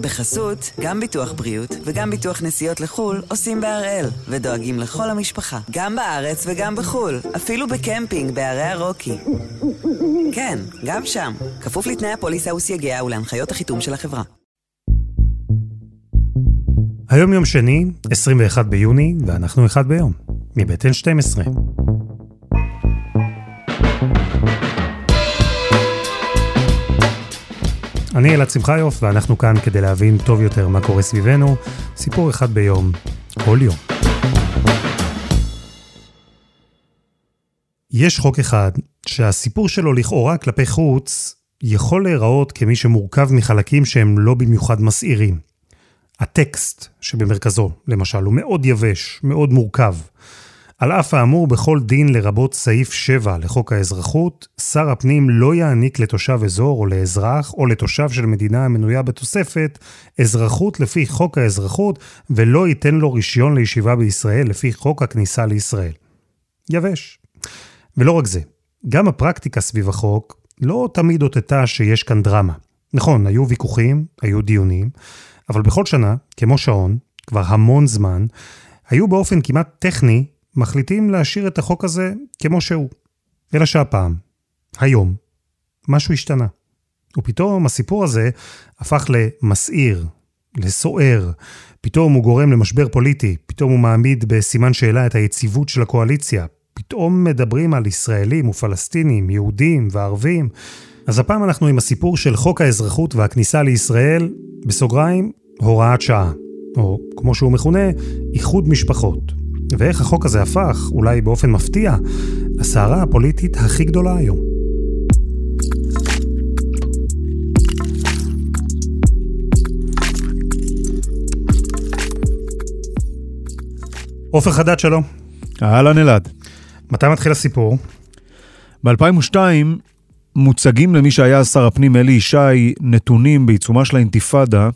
בחסות, גם ביטוח בריאות וגם ביטוח נסיעות לחו"ל עושים בהראל, ודואגים לכל המשפחה, גם בארץ וגם בחו"ל, אפילו בקמפינג בערי הרוקי. כן, גם שם, כפוף לתנאי הפוליסה וסייגיה ולהנחיות החיתום של החברה. היום יום שני, 21 ביוני, ואנחנו אחד ביום, מבית N12. אני אלעד שמחיוף, ואנחנו כאן כדי להבין טוב יותר מה קורה סביבנו, סיפור אחד ביום, כל יום. יש חוק אחד שהסיפור שלו לכאורה כלפי חוץ יכול להיראות כמי שמורכב מחלקים שהם לא במיוחד מסעירים. הטקסט שבמרכזו, למשל, הוא מאוד יבש, מאוד מורכב. על אף האמור בכל דין לרבות סעיף 7 לחוק האזרחות, שר הפנים לא יעניק לתושב אזור או לאזרח או לתושב של מדינה המנויה בתוספת אזרחות לפי חוק האזרחות ולא ייתן לו רישיון לישיבה בישראל לפי חוק הכניסה לישראל. יבש. ולא רק זה, גם הפרקטיקה סביב החוק לא תמיד אותתה שיש כאן דרמה. נכון, היו ויכוחים, היו דיונים, אבל בכל שנה, כמו שעון, כבר המון זמן, היו באופן כמעט טכני מחליטים להשאיר את החוק הזה כמו שהוא. אלא שהפעם, היום, משהו השתנה. ופתאום הסיפור הזה הפך למסעיר, לסוער. פתאום הוא גורם למשבר פוליטי, פתאום הוא מעמיד בסימן שאלה את היציבות של הקואליציה. פתאום מדברים על ישראלים ופלסטינים, יהודים וערבים. אז הפעם אנחנו עם הסיפור של חוק האזרחות והכניסה לישראל, בסוגריים, הוראת שעה, או כמו שהוא מכונה, איחוד משפחות. ואיך החוק הזה הפך, אולי באופן מפתיע, לסערה הפוליטית הכי גדולה היום. עופר חדד, שלום. אהלן אלעד. מתי מתחיל הסיפור? ב-2002 מוצגים למי שהיה שר הפנים אלי ישי נתונים בעיצומה של האינתיפאדה,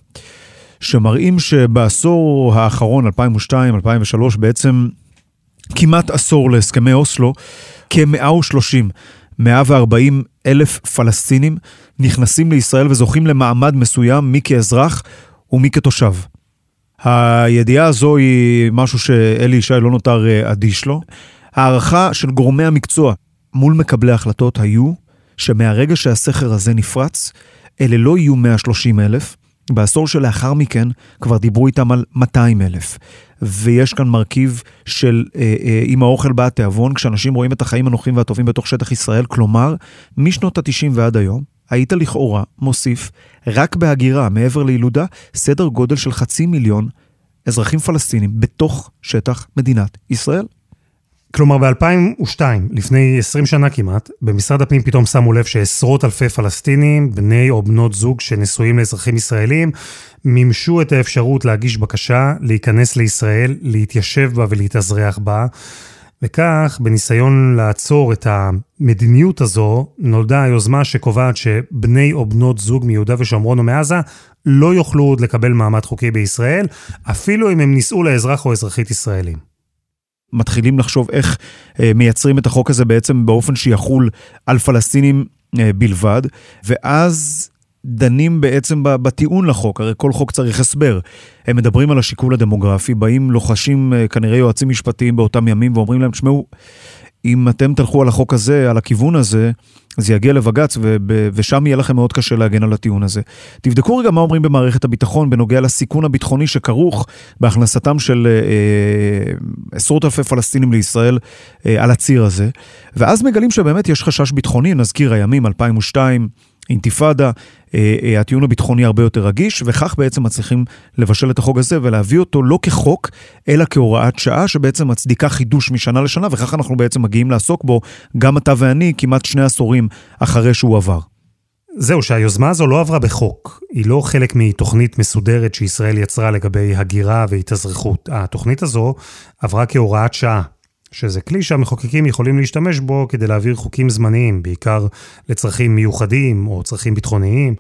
שמראים שבעשור האחרון, 2002-2003, בעצם כמעט עשור להסכמי אוסלו, כ-130, 140 אלף פלסטינים נכנסים לישראל וזוכים למעמד מסוים, מי כאזרח ומי כתושב. הידיעה הזו היא משהו שאלי ישי לא נותר אה, אדיש לו. הערכה של גורמי המקצוע מול מקבלי ההחלטות היו שמהרגע שהסכר הזה נפרץ, אלה לא יהיו 130 אלף, בעשור שלאחר מכן כבר דיברו איתם על 200 אלף. ויש כאן מרכיב של אה, אה, עם האוכל בא התיאבון, כשאנשים רואים את החיים הנוחים והטובים בתוך שטח ישראל, כלומר, משנות ה-90 ועד היום, היית לכאורה מוסיף רק בהגירה מעבר לילודה סדר גודל של חצי מיליון אזרחים פלסטינים בתוך שטח מדינת ישראל. כלומר, ב-2002, לפני 20 שנה כמעט, במשרד הפנים פתאום שמו לב שעשרות אלפי פלסטינים, בני או בנות זוג שנשואים לאזרחים ישראלים, מימשו את האפשרות להגיש בקשה, להיכנס לישראל, להתיישב בה ולהתאזרח בה. וכך, בניסיון לעצור את המדיניות הזו, נולדה היוזמה שקובעת שבני או בנות זוג מיהודה ושומרון או מעזה לא יוכלו עוד לקבל מעמד חוקי בישראל, אפילו אם הם נישאו לאזרח או אזרחית ישראלים. מתחילים לחשוב איך אה, מייצרים את החוק הזה בעצם באופן שיחול על פלסטינים אה, בלבד, ואז דנים בעצם בטיעון לחוק, הרי כל חוק צריך הסבר. הם מדברים על השיקול הדמוגרפי, באים לוחשים אה, כנראה יועצים משפטיים באותם ימים ואומרים להם, תשמעו, אם אתם תלכו על החוק הזה, על הכיוון הזה, זה יגיע לבג"ץ, ושם יהיה לכם מאוד קשה להגן על הטיעון הזה. תבדקו רגע מה אומרים במערכת הביטחון בנוגע לסיכון הביטחוני שכרוך בהכנסתם של אה, אה, עשרות אלפי פלסטינים לישראל אה, על הציר הזה, ואז מגלים שבאמת יש חשש ביטחוני, נזכיר הימים 2002, אינתיפאדה, אה, אה, הטיעון הביטחוני הרבה יותר רגיש, וכך בעצם מצליחים לבשל את החוק הזה ולהביא אותו לא כחוק, אלא כהוראת שעה שבעצם מצדיקה חידוש משנה לשנה, וכך אנחנו בעצם מגיעים לעסוק בו, גם אתה ואני, כמעט שני עשורים אחרי שהוא עבר. זהו, שהיוזמה הזו לא עברה בחוק. היא לא חלק מתוכנית מסודרת שישראל יצרה לגבי הגירה והתאזרחות. התוכנית הזו עברה כהוראת שעה. שזה כלי שהמחוקקים יכולים להשתמש בו כדי להעביר חוקים זמניים, בעיקר לצרכים מיוחדים או צרכים ביטחוניים,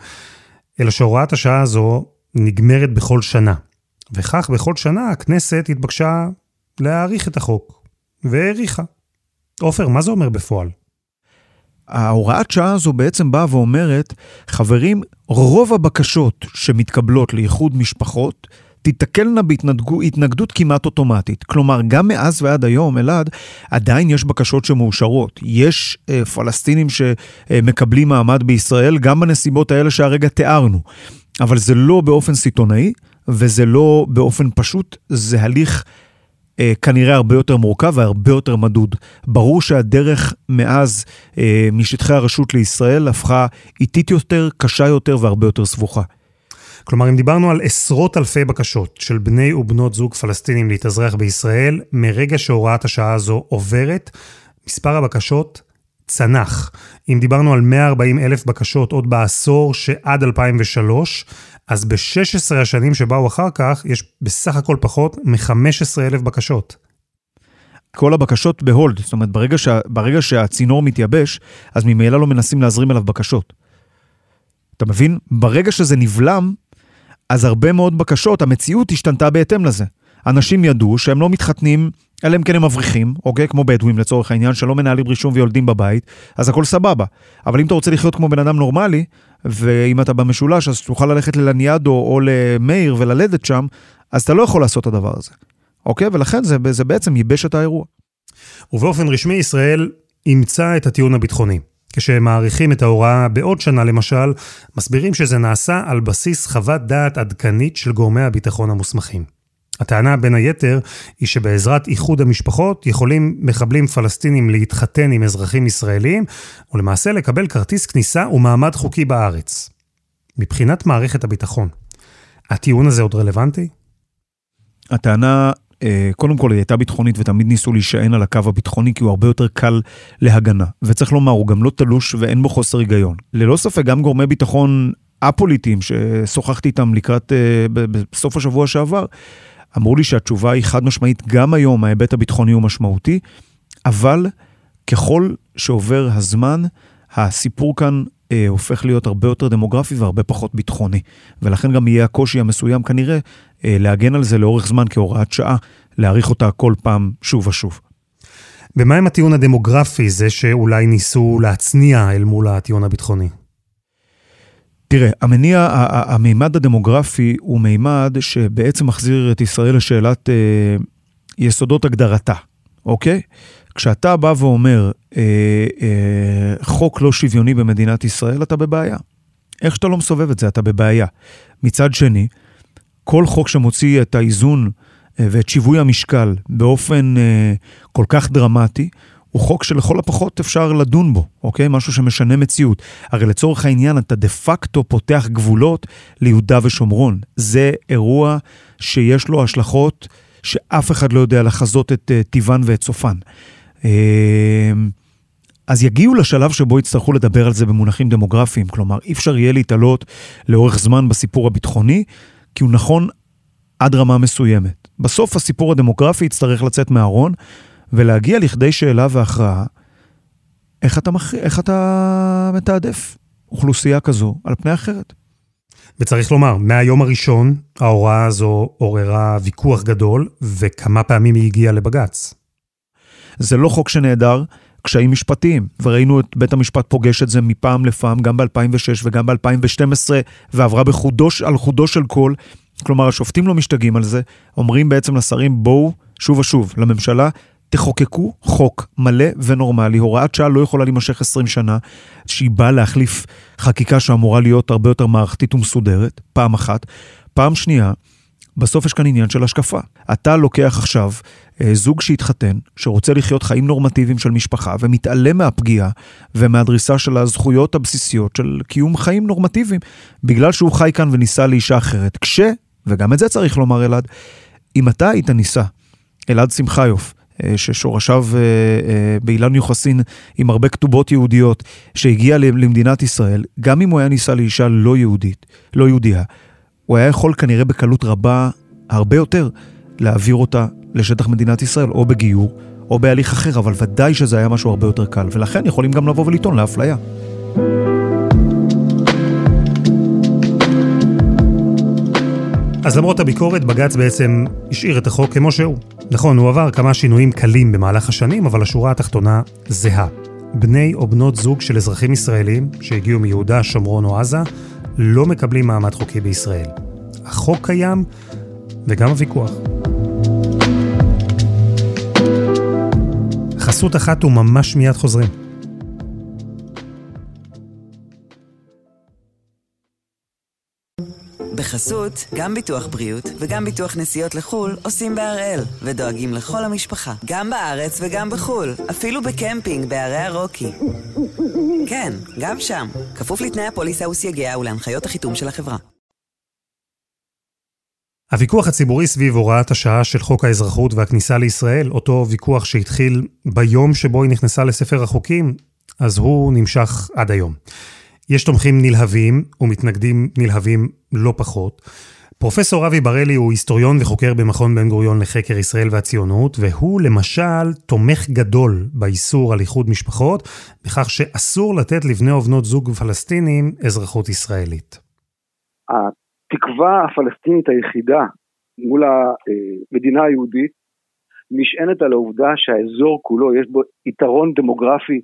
אלא שהוראת השעה הזו נגמרת בכל שנה. וכך בכל שנה הכנסת התבקשה להאריך את החוק, והאריכה. עופר, מה זה אומר בפועל? ההוראת שעה הזו בעצם באה ואומרת, חברים, רוב הבקשות שמתקבלות לאיחוד משפחות, תיתקלנה בהתנגדות כמעט אוטומטית. כלומר, גם מאז ועד היום, אלעד, עדיין יש בקשות שמאושרות. יש אה, פלסטינים שמקבלים מעמד בישראל, גם בנסיבות האלה שהרגע תיארנו. אבל זה לא באופן סיטונאי, וזה לא באופן פשוט, זה הליך אה, כנראה הרבה יותר מורכב והרבה יותר מדוד. ברור שהדרך מאז אה, משטחי הרשות לישראל הפכה איטית יותר, קשה יותר והרבה יותר סבוכה. כלומר, אם דיברנו על עשרות אלפי בקשות של בני ובנות זוג פלסטינים להתאזרח בישראל, מרגע שהוראת השעה הזו עוברת, מספר הבקשות צנח. אם דיברנו על 140 אלף בקשות עוד בעשור שעד 2003, אז ב-16 השנים שבאו אחר כך, יש בסך הכל פחות מ-15 אלף בקשות. כל הבקשות בהולד, זאת אומרת, ברגע, שה, ברגע שהצינור מתייבש, אז ממילא לא מנסים להזרים אליו בקשות. אתה מבין? ברגע שזה נבלם, אז הרבה מאוד בקשות, המציאות השתנתה בהתאם לזה. אנשים ידעו שהם לא מתחתנים, אלא אם כן הם מבריחים, אוקיי? כמו בדואים לצורך העניין, שלא מנהלים רישום ויולדים בבית, אז הכל סבבה. אבל אם אתה רוצה לחיות כמו בן אדם נורמלי, ואם אתה במשולש, אז תוכל ללכת ללניאדו או למאיר וללדת שם, אז אתה לא יכול לעשות את הדבר הזה. אוקיי? ולכן זה, זה בעצם ייבש את האירוע. ובאופן רשמי ישראל אימצה את הטיעון הביטחוני. כשהם מעריכים את ההוראה בעוד שנה למשל, מסבירים שזה נעשה על בסיס חוות דעת עדכנית של גורמי הביטחון המוסמכים. הטענה בין היתר היא שבעזרת איחוד המשפחות יכולים מחבלים פלסטינים להתחתן עם אזרחים ישראלים ולמעשה לקבל כרטיס כניסה ומעמד חוקי בארץ. מבחינת מערכת הביטחון, הטיעון הזה עוד רלוונטי? הטענה, קודם כל היא הייתה ביטחונית ותמיד ניסו להישען על הקו הביטחוני כי הוא הרבה יותר קל להגנה. וצריך לומר, הוא גם לא תלוש ואין בו חוסר היגיון. ללא ספק, גם גורמי ביטחון א-פוליטיים ששוחחתי איתם לקראת, אה, בסוף השבוע שעבר, אמרו לי שהתשובה היא חד משמעית, גם היום ההיבט הביטחוני הוא משמעותי, אבל ככל שעובר הזמן, הסיפור כאן אה, הופך להיות הרבה יותר דמוגרפי והרבה פחות ביטחוני. ולכן גם יהיה הקושי המסוים כנראה אה, להגן על זה לאורך זמן כהוראת שעה, להאריך אותה כל פעם שוב ושוב. ומה עם הטיעון הדמוגרפי, זה שאולי ניסו להצניע אל מול הטיעון הביטחוני? תראה, המניע, המימד הדמוגרפי הוא מימד שבעצם מחזיר את ישראל לשאלת אה, יסודות הגדרתה, אוקיי? כשאתה בא ואומר אה, אה, חוק לא שוויוני במדינת ישראל, אתה בבעיה. איך שאתה לא מסובב את זה, אתה בבעיה. מצד שני, כל חוק שמוציא את האיזון אה, ואת שיווי המשקל באופן אה, כל כך דרמטי, הוא חוק שלכל הפחות אפשר לדון בו, אוקיי? משהו שמשנה מציאות. הרי לצורך העניין אתה דה פקטו פותח גבולות ליהודה ושומרון. זה אירוע שיש לו השלכות שאף אחד לא יודע לחזות את uh, טיבן ואת סופן. Uh, אז יגיעו לשלב שבו יצטרכו לדבר על זה במונחים דמוגרפיים. כלומר, אי אפשר יהיה להתעלות לאורך זמן בסיפור הביטחוני, כי הוא נכון עד רמה מסוימת. בסוף הסיפור הדמוגרפי יצטרך לצאת מהארון, ולהגיע לכדי שאלה והכרעה, איך אתה, מח... איך אתה מתעדף אוכלוסייה כזו על פני אחרת. וצריך לומר, מהיום הראשון ההוראה הזו עוררה ויכוח גדול, וכמה פעמים היא הגיעה לבג"ץ. זה לא חוק שנעדר קשיים משפטיים, וראינו את בית המשפט פוגש את זה מפעם לפעם, גם ב-2006 וגם ב-2012, ועברה בחודו, על חודו של קול. כלומר, השופטים לא משתגעים על זה, אומרים בעצם לשרים, בואו שוב ושוב לממשלה, תחוקקו חוק מלא ונורמלי. הוראת שעה לא יכולה להימשך 20 שנה, שהיא באה להחליף חקיקה שאמורה להיות הרבה יותר מערכתית ומסודרת, פעם אחת. פעם שנייה, בסוף יש כאן עניין של השקפה. אתה לוקח עכשיו אה, זוג שהתחתן, שרוצה לחיות חיים נורמטיביים של משפחה, ומתעלם מהפגיעה ומהדריסה של הזכויות הבסיסיות של קיום חיים נורמטיביים, בגלל שהוא חי כאן ונישא לאישה אחרת. כש, וגם את זה צריך לומר אלעד, אם אתה היית נישא, אלעד שמחיוף, אה, ששורשיו אה, אה, באילן יוחסין עם הרבה כתובות יהודיות, שהגיע למדינת ישראל, גם אם הוא היה נישא לאישה לא יהודית, לא יהודייה, הוא היה יכול כנראה בקלות רבה הרבה יותר להעביר אותה לשטח מדינת ישראל, או בגיור, או בהליך אחר, אבל ודאי שזה היה משהו הרבה יותר קל, ולכן יכולים גם לבוא ולטעון לאפליה. אז למרות הביקורת, בג"ץ בעצם השאיר את החוק כמו שהוא. נכון, הוא עבר כמה שינויים קלים במהלך השנים, אבל השורה התחתונה זהה. בני או בנות זוג של אזרחים ישראלים שהגיעו מיהודה, שומרון או עזה, לא מקבלים מעמד חוקי בישראל. החוק קיים וגם הוויכוח. חסות אחת וממש מיד חוזרים. בחסות, גם ביטוח בריאות וגם ביטוח נסיעות לחו"ל עושים בהראל, ודואגים לכל המשפחה, גם בארץ וגם בחו"ל, אפילו בקמפינג בערי הרוקי. כן, גם שם, כפוף לתנאי הפוליסה וסייגיה ולהנחיות החיתום של החברה. הוויכוח הציבורי סביב הוראת השעה של חוק האזרחות והכניסה לישראל, אותו ויכוח שהתחיל ביום שבו היא נכנסה לספר החוקים, אז הוא נמשך עד היום. יש תומכים נלהבים ומתנגדים נלהבים לא פחות. פרופסור אבי בראלי הוא היסטוריון וחוקר במכון בן גוריון לחקר ישראל והציונות, והוא למשל תומך גדול באיסור על איחוד משפחות, בכך שאסור לתת לבני ובנות זוג פלסטינים אזרחות ישראלית. התקווה הפלסטינית היחידה מול המדינה היהודית נשענת על העובדה שהאזור כולו יש בו יתרון דמוגרפי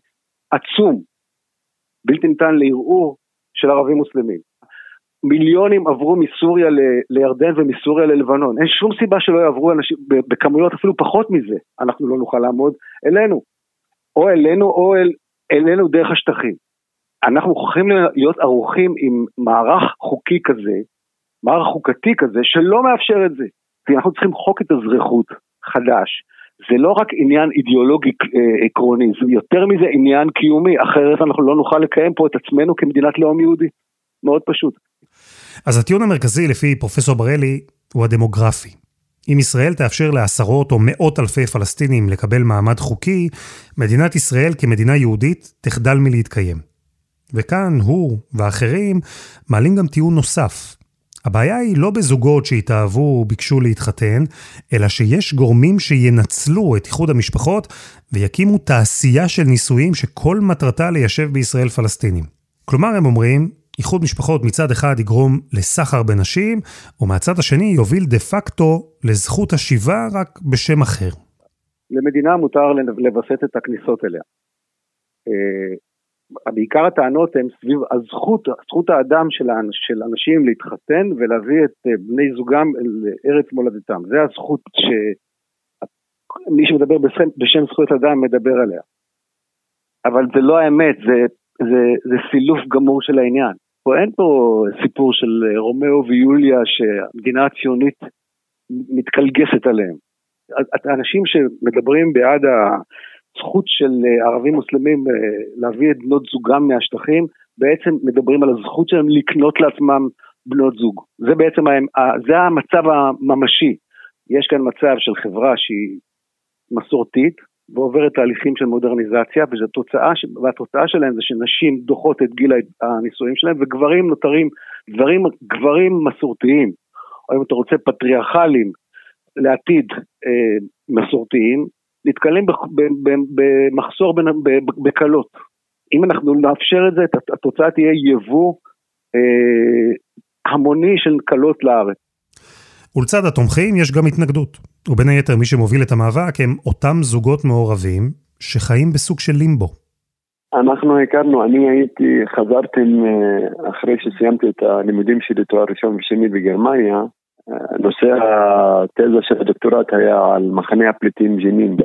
עצום, בלתי ניתן לערעור של ערבים מוסלמים. מיליונים עברו מסוריה לירדן ומסוריה ללבנון. אין שום סיבה שלא יעברו אנשים בכמויות אפילו פחות מזה, אנחנו לא נוכל לעמוד אלינו. או אלינו או אל, אלינו דרך השטחים. אנחנו מוכרחים להיות ערוכים עם מערך חוקי כזה, מערך חוקתי כזה, שלא מאפשר את זה. כי אנחנו צריכים חוק את האזרחות חדש. זה לא רק עניין אידיאולוגי אה, עקרוני, זה יותר מזה עניין קיומי, אחרת אנחנו לא נוכל לקיים פה את עצמנו כמדינת לאום יהודי. מאוד פשוט. אז הטיעון המרכזי לפי פרופסור בראלי הוא הדמוגרפי. אם ישראל תאפשר לעשרות או מאות אלפי פלסטינים לקבל מעמד חוקי, מדינת ישראל כמדינה יהודית תחדל מלהתקיים. וכאן הוא ואחרים מעלים גם טיעון נוסף. הבעיה היא לא בזוגות שהתאהבו וביקשו להתחתן, אלא שיש גורמים שינצלו את איחוד המשפחות ויקימו תעשייה של נישואים שכל מטרתה ליישב בישראל פלסטינים. כלומר, הם אומרים, איחוד משפחות מצד אחד יגרום לסחר בנשים, ומהצד השני יוביל דה פקטו לזכות השיבה רק בשם אחר. למדינה מותר לווסת את הכניסות אליה. בעיקר הטענות הן סביב הזכות, זכות האדם של, של אנשים להתחתן ולהביא את אה, בני זוגם לארץ מולדתם. זה הזכות שמי שמדבר בשם, בשם זכויות אדם מדבר עליה. אבל זה לא האמת, זה, זה, זה סילוף גמור של העניין. פה אין פה סיפור של אה, רומאו ויוליה שהמדינה הציונית מתקלגסת עליהם. האנשים שמדברים בעד הזכות של אה, ערבים מוסלמים אה, להביא את בנות זוגם מהשטחים, בעצם מדברים על הזכות שלהם לקנות לעצמם בנות זוג. זה בעצם, זה המצב הממשי. יש כאן מצב של חברה שהיא מסורתית, ועוברת תהליכים של מודרניזציה, והתוצאה, והתוצאה שלהם זה שנשים דוחות את גיל הנישואים שלהם, וגברים נותרים דברים, גברים מסורתיים, או אם אתה רוצה פטריארכלים לעתיד אה, מסורתיים, נתקלים במחסור בקלות. אם אנחנו נאפשר את זה, התוצאה תהיה יבוא אה, המוני של קלות לארץ. ולצד התומכים יש גם התנגדות. ובין היתר מי שמוביל את המאבק הם אותם זוגות מעורבים שחיים בסוג של לימבו. אנחנו הכרנו, אני הייתי, חזרתי אחרי שסיימתי את הלימודים שלי תואר ראשון ושני בגרמניה, נושא התזה של הדוקטורט היה על מחנה הפליטים ג'נין.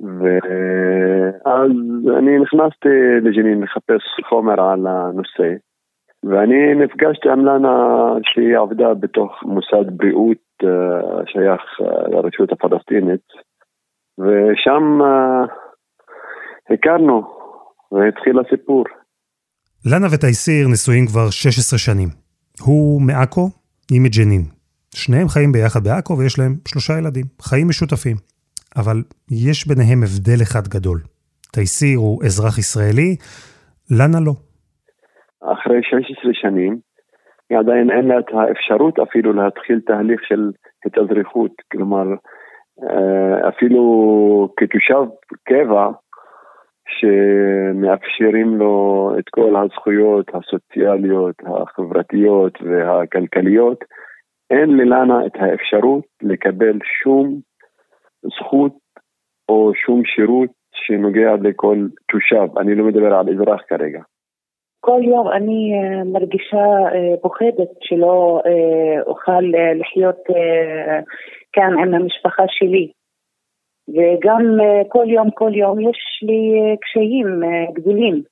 ואז אני נכנסתי לג'נין לחפש חומר על הנושא. ואני נפגשתי עם לנה שהיא עבדה בתוך מוסד בריאות uh, שייך uh, לרשות הפלסטינית ושם uh, הכרנו והתחיל הסיפור. לנה ותייסיר נשואים כבר 16 שנים. הוא מעכו, היא מג'נין. שניהם חיים ביחד בעכו ויש להם שלושה ילדים, חיים משותפים. אבל יש ביניהם הבדל אחד גדול. תייסיר הוא אזרח ישראלי, לנה לא. אחרי 16 שנים, עדיין אין לה את האפשרות אפילו להתחיל תהליך של התאזרחות, כלומר אה, אפילו כתושב קבע שמאפשרים לו את כל הזכויות הסוציאליות, החברתיות והכלכליות, אין ללנה את האפשרות לקבל שום זכות או שום שירות שנוגע לכל תושב, אני לא מדבר על אזרח כרגע. כל יום אני אה, מרגישה אה, פוחדת שלא אה, אוכל לחיות כאן עם המשפחה שלי. וגם כל יום, כל יום יש לי קשיים גדולים,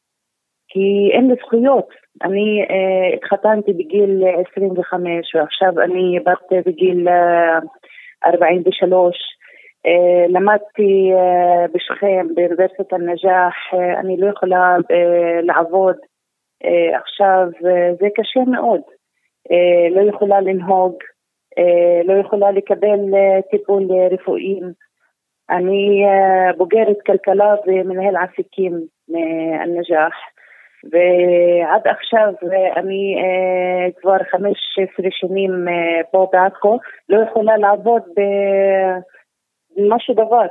כי אין לי זכויות. אני התחתנתי בגיל 25 ועכשיו אני בת בגיל 43. למדתי בשכם באוניברסיטת א-נג'אח, אני לא יכולה לעבוד. אה, עכשיו אה, זה קשה מאוד, אה, לא יכולה לנהוג, לא יכולה לקבל טיפול רפואי. אני בוגרת כלכלה ומנהל עסקים מהנג'אח ועד עכשיו אני כבר 15 שנים פה בעכו, לא יכולה לעבוד במשהו דבר.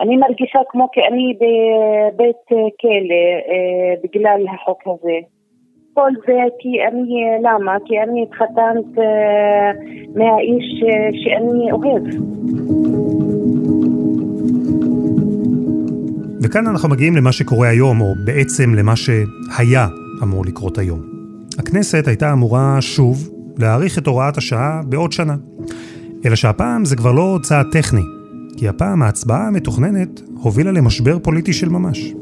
אני מרגישה כמו כי אני בבית כלא אה, בגלל החוק הזה. כל זה כי אני, למה? כי אני התחתנת אה, מהאיש אה, שאני אוהב. וכאן אנחנו מגיעים למה שקורה היום, או בעצם למה שהיה אמור לקרות היום. הכנסת הייתה אמורה שוב להאריך את הוראת השעה בעוד שנה. אלא שהפעם זה כבר לא צעד טכני, כי הפעם ההצבעה המתוכננת הובילה למשבר פוליטי של ממש.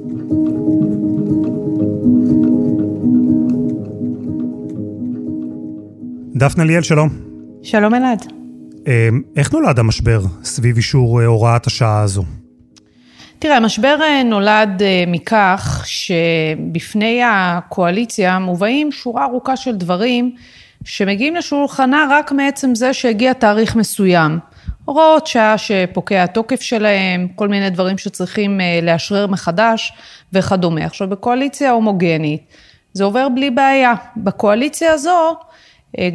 דפנה ליאל, שלום. שלום אלעד. אמ, איך נולד המשבר סביב אישור אה, הוראת השעה הזו? תראה, המשבר אה, נולד אה, מכך שבפני הקואליציה מובאים שורה ארוכה של דברים שמגיעים לשולחנה רק מעצם זה שהגיע תאריך מסוים. הוראות שעה שפוקע התוקף שלהם, כל מיני דברים שצריכים אה, לאשרר מחדש וכדומה. עכשיו, בקואליציה הומוגנית זה עובר בלי בעיה. בקואליציה הזו,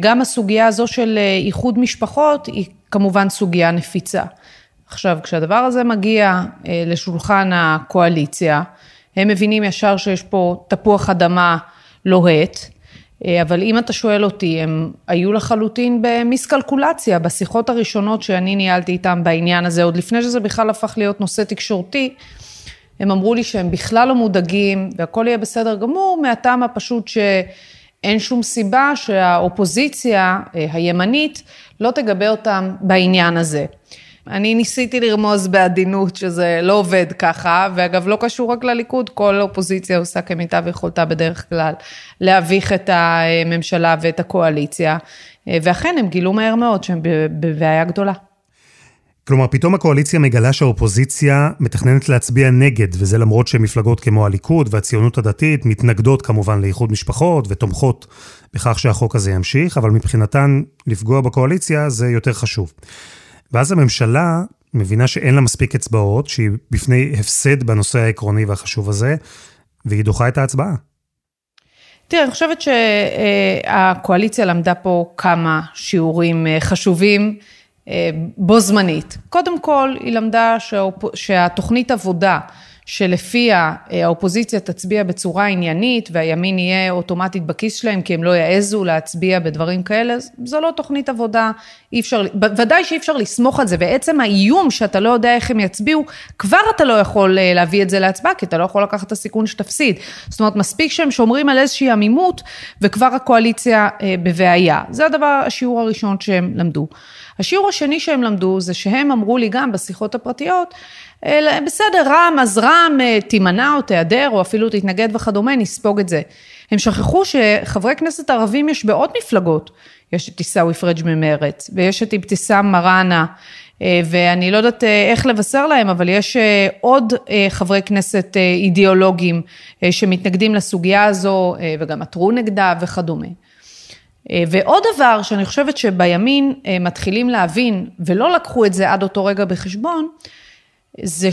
גם הסוגיה הזו של איחוד משפחות היא כמובן סוגיה נפיצה. עכשיו, כשהדבר הזה מגיע לשולחן הקואליציה, הם מבינים ישר שיש פה תפוח אדמה לוהט, אה, אבל אם אתה שואל אותי, הם היו לחלוטין במיסקלקולציה בשיחות הראשונות שאני ניהלתי איתם בעניין הזה, עוד לפני שזה בכלל הפך להיות נושא תקשורתי, הם אמרו לי שהם בכלל לא מודאגים והכל יהיה בסדר גמור, מהטעם הפשוט שאין שום סיבה שהאופוזיציה אה, הימנית לא תגבה אותם בעניין הזה. אני ניסיתי לרמוז בעדינות שזה לא עובד ככה, ואגב, לא קשור רק לליכוד, כל אופוזיציה עושה כמיטב יכולתה בדרך כלל להביך את הממשלה ואת הקואליציה, ואכן הם גילו מהר מאוד שהם בבעיה גדולה. כלומר, פתאום הקואליציה מגלה שהאופוזיציה מתכננת להצביע נגד, וזה למרות שמפלגות כמו הליכוד והציונות הדתית מתנגדות כמובן לאיחוד משפחות ותומכות בכך שהחוק הזה ימשיך, אבל מבחינתן לפגוע בקואליציה זה יותר חשוב. ואז הממשלה מבינה שאין לה מספיק אצבעות, שהיא בפני הפסד בנושא העקרוני והחשוב הזה, והיא דוחה את ההצבעה. תראה, אני חושבת שהקואליציה למדה פה כמה שיעורים אה, חשובים אה, בו זמנית. קודם כל, היא למדה שהתוכנית עבודה שלפיה אה, האופוזיציה תצביע בצורה עניינית והימין יהיה אוטומטית בכיס שלהם כי הם לא יעזו להצביע בדברים כאלה, זו לא תוכנית עבודה, אי אפשר, ודאי שאי אפשר לסמוך על זה, ועצם האיום שאתה לא יודע איך הם יצביעו, כבר אתה לא יכול אה, להביא את זה להצבעה, כי אתה לא יכול לקחת את הסיכון שתפסיד. זאת אומרת, מספיק שהם שומרים על איזושהי עמימות, וכבר הקואליציה אה, בבעיה. זה הדבר, השיעור הראשון שהם למדו. השיעור השני שהם למדו זה שהם אמרו לי גם בשיחות הפרטיות, בסדר, רם, אז רם אה, תימנע או תיעדר או אפילו תתנגד וכדומה, נספוג את זה. הם שכחו שחברי כנסת ערבים יש בעוד מפלגות. יש את עיסאווי פריג' ממרץ, ויש את אבתיסאם מראענה, אה, ואני לא יודעת אה, איך לבשר להם, אבל יש עוד חברי כנסת אידיאולוגיים שמתנגדים לסוגיה הזו, וגם עתרו נגדה וכדומה. ועוד דבר שאני חושבת שבימין מתחילים להבין, ולא לקחו את זה עד אותו רגע בחשבון, זה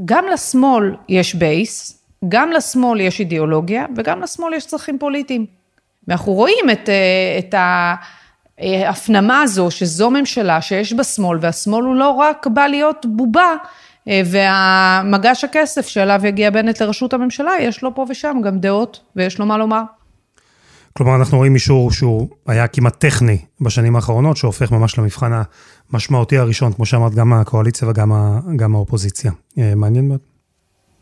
שגם לשמאל יש בייס, גם לשמאל יש אידיאולוגיה וגם לשמאל יש צרכים פוליטיים. ואנחנו רואים את, אה, את ההפנמה הזו שזו ממשלה שיש בה שמאל והשמאל הוא לא רק בא להיות בובה אה, והמגש הכסף שאליו יגיע בנט לראשות הממשלה, יש לו פה ושם גם דעות ויש לו מה לומר. כלומר, אנחנו רואים מישהו שהוא היה כמעט טכני בשנים האחרונות, שהופך ממש למבחן המשמעותי הראשון, כמו שאמרת, גם הקואליציה וגם האופוזיציה. אה, מעניין מאוד.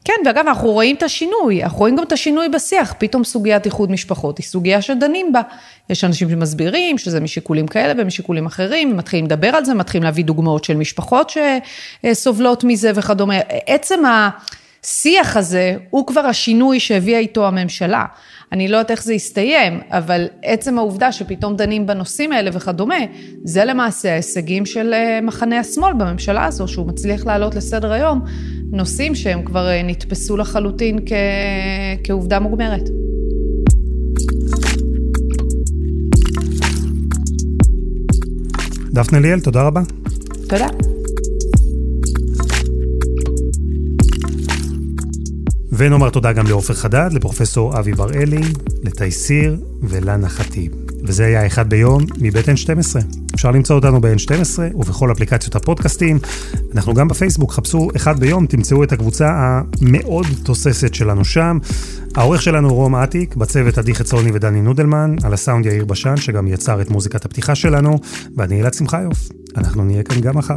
כן, ואגב, אנחנו רואים את השינוי, אנחנו רואים גם את השינוי בשיח, פתאום סוגיית איחוד משפחות היא סוגיה שדנים בה. יש אנשים שמסבירים שזה משיקולים כאלה ומשיקולים אחרים, מתחילים לדבר על זה, מתחילים להביא דוגמאות של משפחות שסובלות מזה וכדומה. עצם השיח הזה הוא כבר השינוי שהביאה איתו הממשלה. אני לא יודעת איך זה יסתיים, אבל עצם העובדה שפתאום דנים בנושאים האלה וכדומה, זה למעשה ההישגים של אה, מחנה השמאל בממשלה הזו, שהוא מצליח להעלות לסדר היום נושאים שהם כבר אה, נתפסו לחלוטין כ... כעובדה מוגמרת. דפנה ליאל, תודה רבה. תודה. ונאמר תודה גם לעופר חדד, לפרופסור אבי בראלי, לתייסיר ולנה חטיב. וזה היה אחד ביום מבית N12. אפשר למצוא אותנו ב-N12 ובכל אפליקציות הפודקאסטים. אנחנו גם בפייסבוק, חפשו אחד ביום, תמצאו את הקבוצה המאוד תוססת שלנו שם. העורך שלנו רום אטיק, בצוות עדי חצרוני ודני נודלמן, על הסאונד יאיר בשן, שגם יצר את מוזיקת הפתיחה שלנו, ואני אלעד שמחיוף. אנחנו נהיה כאן גם מחר.